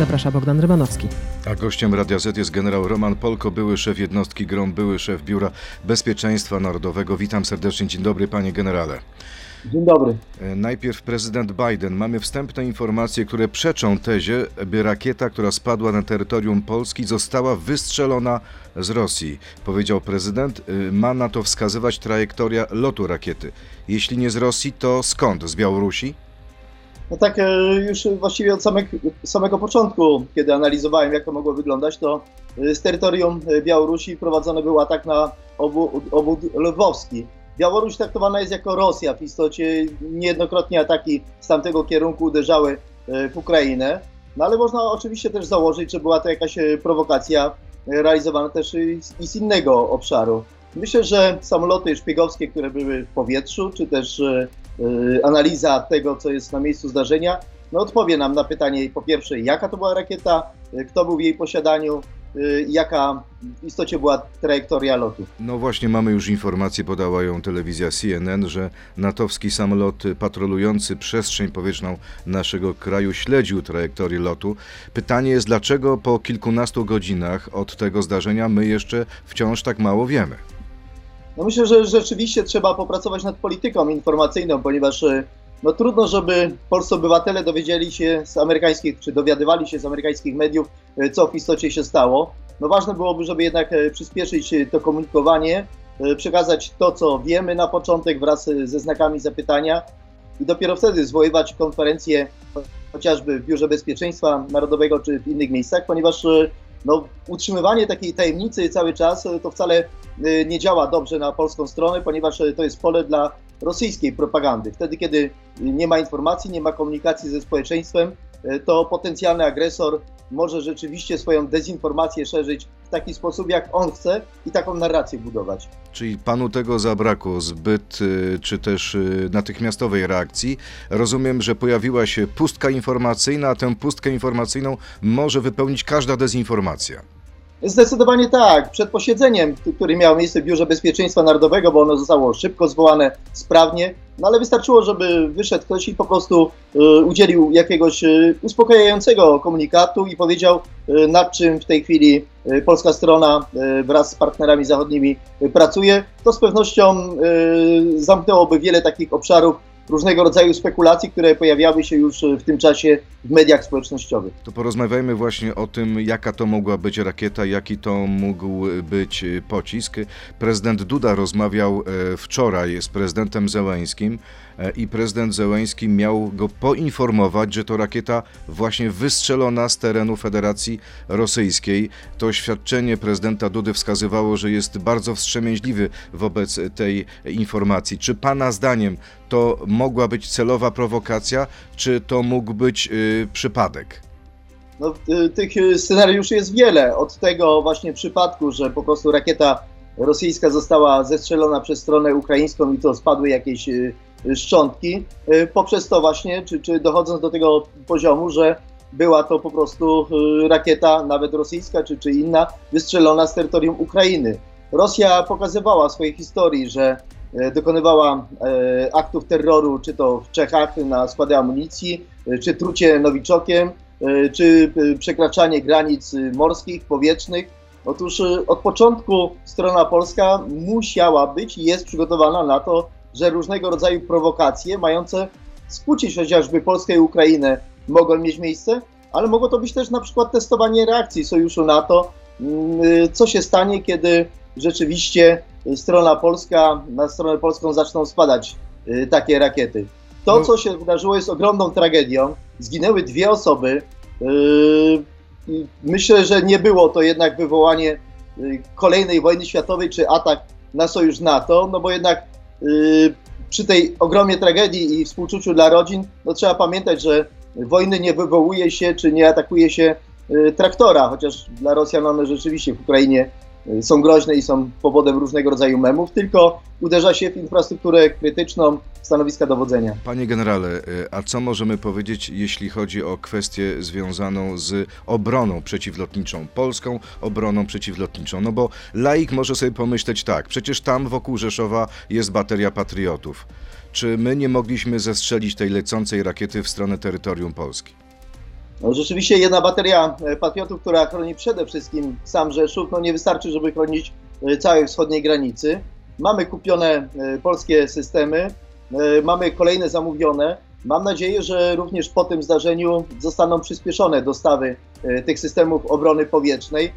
Zaprasza Bogdan Rymanowski. A gościem Radia Z jest generał Roman Polko, były szef jednostki GROM, były szef Biura Bezpieczeństwa Narodowego. Witam serdecznie, dzień dobry panie generale. Dzień dobry. E, Najpierw prezydent Biden. Mamy wstępne informacje, które przeczą tezie, by rakieta, która spadła na terytorium Polski, została wystrzelona z Rosji. Powiedział prezydent, y, ma na to wskazywać trajektoria lotu rakiety. Jeśli nie z Rosji, to skąd? Z Białorusi? No tak e, już właściwie od samego, samego początku, kiedy analizowałem, jak to mogło wyglądać, to e, z terytorium e, Białorusi prowadzony był atak na obwód, lwowski. Białoruś traktowana jest jako Rosja. W istocie niejednokrotnie ataki z tamtego kierunku uderzały w Ukrainę. No ale można oczywiście też założyć, że była to jakaś prowokacja realizowana też z innego obszaru. Myślę, że samoloty szpiegowskie, które były w powietrzu, czy też e, e, analiza tego, co jest na miejscu zdarzenia, no odpowie nam na pytanie po pierwsze, jaka to była rakieta, e, kto był w jej posiadaniu, jaka w istocie była trajektoria lotu. No właśnie, mamy już informacje, podała ją telewizja CNN, że natowski samolot patrolujący przestrzeń powietrzną naszego kraju śledził trajektorię lotu. Pytanie jest, dlaczego po kilkunastu godzinach od tego zdarzenia my jeszcze wciąż tak mało wiemy? No myślę, że rzeczywiście trzeba popracować nad polityką informacyjną, ponieważ e, no trudno, żeby polscy obywatele dowiedzieli się z amerykańskich, czy dowiadywali się z amerykańskich mediów, e, co w istocie się stało. No ważne byłoby, żeby jednak e, przyspieszyć to komunikowanie, przekazać to, co wiemy na początek wraz ze znakami zapytania i dopiero wtedy zwoływać konferencje chociażby w Biurze Bezpieczeństwa Narodowego czy w innych miejscach, ponieważ no, utrzymywanie takiej tajemnicy cały czas to wcale nie działa dobrze na polską stronę, ponieważ e, to jest pole dla rosyjskiej propagandy. Wtedy, kiedy nie ma informacji, nie ma komunikacji ze społeczeństwem, to potencjalny agresor może rzeczywiście swoją dezinformację szerzyć w taki sposób, jak on chce i taką narrację budować. Czyli panu tego zabrakło zbyt, y, czy też y, natychmiastowej reakcji. Rozumiem, że pojawiła się pustka informacyjna, a tę pustkę informacyjną może wypełnić każda dezinformacja. Zdecydowanie tak. Przed posiedzeniem, które miało miejsce w Biurze Bezpieczeństwa Narodowego, bo ono zostało szybko zwołane, sprawnie, no ale wystarczyło, żeby wyszedł ktoś i po prostu e, udzielił jakiegoś e, uspokajającego komunikatu i powiedział, e, nad czym w tej chwili e, polska strona e, wraz z partnerami zachodnimi e, pracuje. To z pewnością e, zamknęłoby wiele takich obszarów różnego rodzaju spekulacji, które pojawiały się już e, w tym czasie w mediach społecznościowych. To porozmawiajmy właśnie o tym, jaka to mogła być rakieta, jaki to mógł być y, pocisk. Prezydent Duda rozmawiał e, wczoraj z prezydentem Zełęskim e, i prezydent Zełęński miał go poinformować, że to rakieta właśnie wystrzelona z terenu Federacji Rosyjskiej. To oświadczenie prezydenta Dudy wskazywało, że jest bardzo wstrzemięźliwy wobec tej informacji. Czy pana zdaniem to mogła być celowa prowokacja, czy to mógł być y, przypadek? No, y, tych scenariuszy jest wiele. Od tego właśnie przypadku, że po prostu rakieta rosyjska została zestrzelona przez stronę ukraińską i to spadły jakieś y, szczątki, y, poprzez to właśnie, czy, czy dochodząc do tego poziomu, że była to po prostu y, rakieta, nawet rosyjska czy, czy inna, wystrzelona z terytorium Ukrainy. Rosja pokazywała w swojej historii, że dokonywała aktów terroru, czy to w Czechach na składy amunicji, czy trucie nowiczokiem, czy przekraczanie granic morskich, powietrznych. Otóż e, od początku strona polska musiała być i jest przygotowana na to, że różnego rodzaju prowokacje mające skłócić chociażby Polskę i Ukrainę mogą mieć miejsce, ale mogło to być też na przykład testowanie reakcji sojuszu NATO. Mm, y, Co się stanie, kiedy rzeczywiście y, strona polska, na stronę polską zaczną spadać y, takie rakiety? To, No. co się wydarzyło, jest ogromną tragedią. Zginęły dwie osoby. Myślę, że nie było to jednak wywołanie y, kolejnej wojny światowej czy atak na sojusz NATO, no bo jednak y, przy tej ogromnej tragedii i współczuciu dla rodzin, no trzeba pamiętać, że wojny nie wywołuje się czy nie atakuje się y, traktora, chociaż dla Rosjan one rzeczywiście w Ukrainie są groźne i są powodem różnego rodzaju memów, tylko uderza się w infrastrukturę krytyczną, stanowiska dowodzenia. Panie generale, y, a co możemy powiedzieć, jeśli chodzi o kwestię związaną z obroną przeciwlotniczą, polską obroną przeciwlotniczą? No bo laik może sobie pomyśleć tak, przecież tam wokół Rzeszowa jest bateria patriotów. Czy my nie mogliśmy zestrzelić tej lecącej rakiety w stronę terytorium Polski? No, rzeczywiście jedna bateria e, patriotów, która chroni przede wszystkim sam Rzeszów, no nie wystarczy, żeby chronić e, całej wschodniej granicy. Mamy kupione e, polskie systemy, mamy kolejne zamówione. Mam nadzieję, że również po tym zdarzeniu zostaną przyspieszone dostawy tych systemów obrony powietrznej.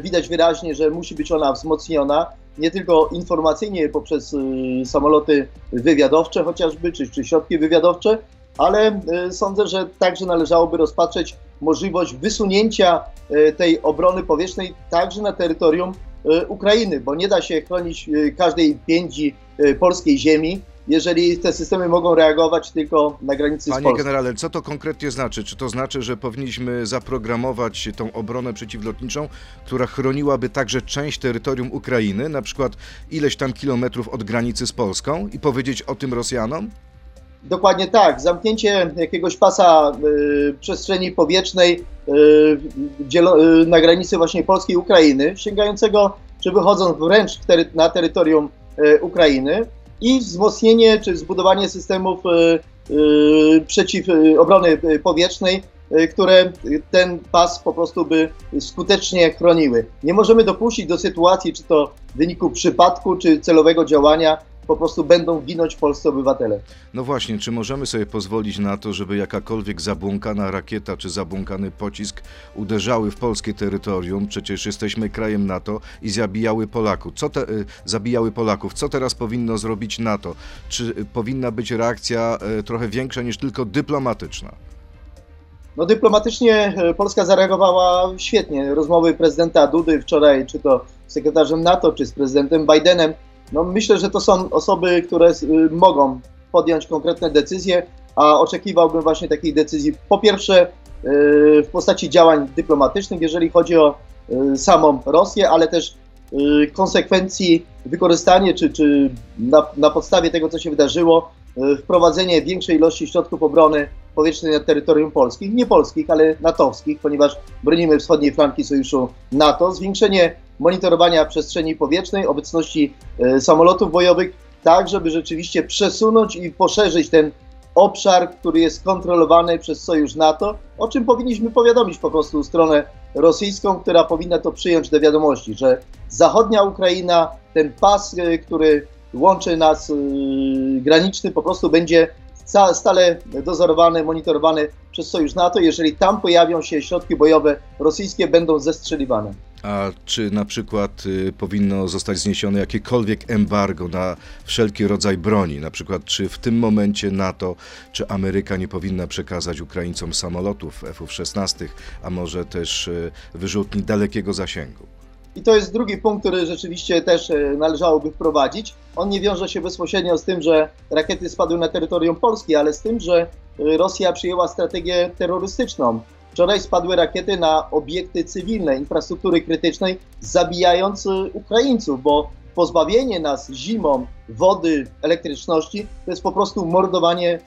Widać wyraźnie, że musi być ona wzmocniona nie tylko informacyjnie poprzez samoloty wywiadowcze chociażby, czy, czy środki wywiadowcze, ale e, sądzę, że także należałoby rozpatrzeć możliwość wysunięcia e, tej obrony powietrznej także na terytorium e, Ukrainy, bo nie da się chronić każdej pięci e, polskiej ziemi, jeżeli te systemy mogą reagować tylko na granicy z Panie Polską. generale, co to konkretnie znaczy? Czy to znaczy, że powinniśmy zaprogramować tą obronę przeciwlotniczą, która chroniłaby także część terytorium Ukrainy, na przykład ileś tam kilometrów od granicy z Polską i powiedzieć o tym Rosjanom? Dokładnie tak. Zamknięcie jakiegoś pasa y, przestrzeni powietrznej y, y, na granicy właśnie Polski i Ukrainy, sięgającego czy wychodząc wręcz tery- na terytorium y, Ukrainy i wzmocnienie czy zbudowanie systemów y, przeciw obrony powietrznej, które ten pas po prostu by skutecznie chroniły. Nie możemy dopuścić do sytuacji, czy to w wyniku przypadku, czy celowego działania, po prostu będą ginąć polscy obywatele. No właśnie, czy możemy sobie pozwolić na to, żeby jakakolwiek zabłąkana rakieta czy zabłąkany pocisk uderzały w polskie terytorium? Przecież jesteśmy krajem NATO i zabijały Polaków. Co te, y, zabijały Polaków. Co teraz powinno zrobić NATO? Czy y, powinna być reakcja y, trochę większa niż tylko dyplomatyczna? No dyplomatycznie Polska zareagowała świetnie. Rozmowy prezydenta Dudy wczoraj, czy to z sekretarzem NATO, czy z prezydentem Bidenem. No myślę, że to są osoby, które y, mogą podjąć konkretne decyzje, a oczekiwałbym właśnie takiej decyzji po pierwsze y, w postaci działań dyplomatycznych, jeżeli chodzi o y, samą Rosję, ale też konsekwencji wykorzystanie, czy, czy na, na podstawie tego, co się wydarzyło, wprowadzenie większej ilości środków obrony powietrznej na terytorium polskich, nie polskich, ale natowskich, ponieważ bronimy wschodniej flanki sojuszu NATO, zwiększenie monitorowania przestrzeni powietrznej, obecności e, samolotów bojowych, tak żeby rzeczywiście przesunąć i poszerzyć ten obszar, który jest kontrolowany przez sojusz NATO, o czym powinniśmy powiadomić po prostu stronę rosyjską, która powinna to przyjąć do wiadomości, że zachodnia Ukraina, ten pas, e, który łączy nas e, graniczny, po prostu będzie stale dozorowany, monitorowany przez Sojusz NATO. Jeżeli tam pojawią się środki bojowe rosyjskie, będą zestrzeliwane. A czy na przykład y, powinno zostać zniesione jakiekolwiek embargo na wszelki rodzaj broni? Na przykład, czy w tym momencie NATO czy Ameryka nie powinna przekazać Ukraińcom samolotów F-16, a może też y, wyrzutni dalekiego zasięgu? I to jest drugi punkt, który rzeczywiście też e, należałoby wprowadzić. On nie wiąże się bezpośrednio z tym, że rakiety spadły na terytorium Polski, ale z tym, że Rosja przyjęła strategię terrorystyczną. Wczoraj spadły rakiety na obiekty cywilne, infrastruktury krytycznej, zabijając e, Ukraińców, bo pozbawienie nas zimą wody, elektryczności to jest po prostu mordowanie,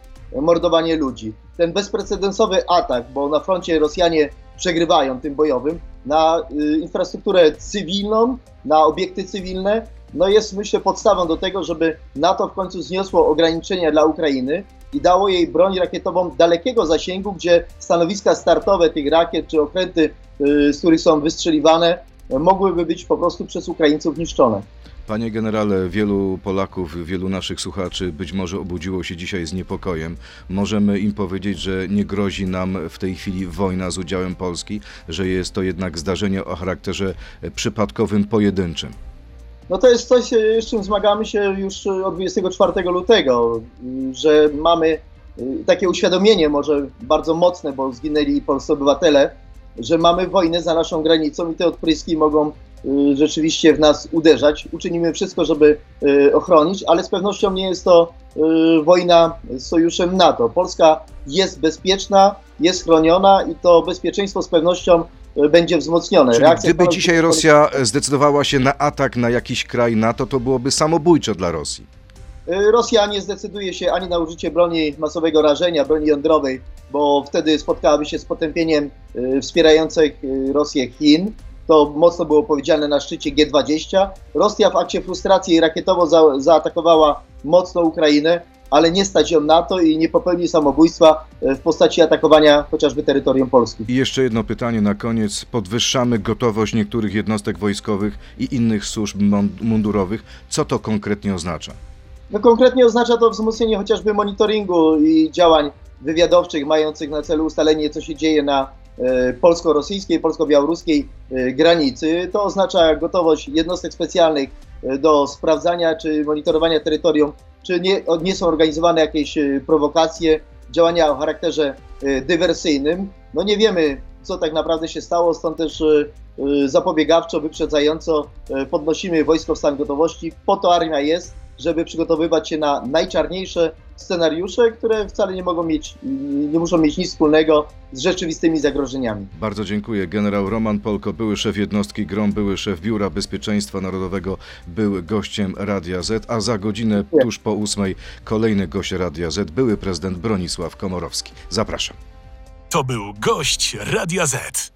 mordowanie ludzi. Ten bezprecedensowy atak, bo na froncie Rosjanie przegrywają tym bojowym, na y, infrastrukturę cywilną, na obiekty cywilne, no jest myślę podstawą do tego, żeby NATO w końcu zniosło ograniczenia dla Ukrainy i dało jej broń rakietową dalekiego zasięgu, gdzie stanowiska startowe tych rakiet czy okręty, y, z których są wystrzeliwane, mogłyby być po prostu przez Ukraińców niszczone. Panie generale, wielu Polaków, wielu naszych słuchaczy być może obudziło się dzisiaj z niepokojem. Możemy im powiedzieć, że nie grozi nam w tej chwili wojna z udziałem Polski, że jest to jednak zdarzenie o charakterze przypadkowym, pojedynczym. No to jest coś, y, z czym zmagamy się już y, od 24 lutego, że mamy y, takie uświadomienie, może bardzo mocne, bo zginęli polscy obywatele, że mamy wojnę za naszą granicą i te odpryski mogą rzeczywiście w nas uderzać. Uczynimy wszystko, żeby ochronić, ale z pewnością nie jest to wojna z sojuszem NATO. Polska jest bezpieczna, jest chroniona i to bezpieczeństwo z pewnością będzie wzmocnione. Czyli Reakcja gdyby Stanów dzisiaj Rosja zdecydowała się na atak na jakiś kraj NATO, to byłoby samobójcze dla Rosji. Y, Rosja nie zdecyduje się ani na użycie broni masowego rażenia, broni jądrowej, bo wtedy spotkałaby się z potępieniem y, wspierających Rosję Chin. To mocno było powiedziane na szczycie G20. Rosja w akcie frustracji rakietowo za, zaatakowała mocno Ukrainę, ale nie stać ją na to i nie popełni samobójstwa e, w postaci atakowania chociażby terytorium Polski. I jeszcze jedno pytanie na koniec. Podwyższamy gotowość niektórych jednostek wojskowych i innych służb mun- mundurowych. Co to konkretnie oznacza? No konkretnie oznacza to wzmocnienie chociażby monitoringu i działań wywiadowczych mających na celu ustalenie, co się dzieje na e, polsko-rosyjskiej, polsko-białoruskiej e, granicy. To oznacza gotowość jednostek specjalnych do sprawdzania czy monitorowania terytorium, czy nie, nie są organizowane jakieś e, prowokacje, działania o charakterze e, dywersyjnym. No nie wiemy, co tak naprawdę się stało, stąd też e, zapobiegawczo, wyprzedzająco podnosimy wojsko w stan gotowości. Po to armia jest, żeby przygotowywać się na najczarniejsze scenariusze, które wcale nie mogą mieć, nie muszą mieć nic wspólnego z rzeczywistymi zagrożeniami. Bardzo dziękuję. Generał Roman Polko, były szef jednostki GROM, były szef Biura Bezpieczeństwa Narodowego, był gościem Radia Z, a za godzinę Dziękuję. tuż po ósmej kolejny gość Radia Z, były prezydent Bronisław Komorowski. Zapraszam. To był gość Radia Z.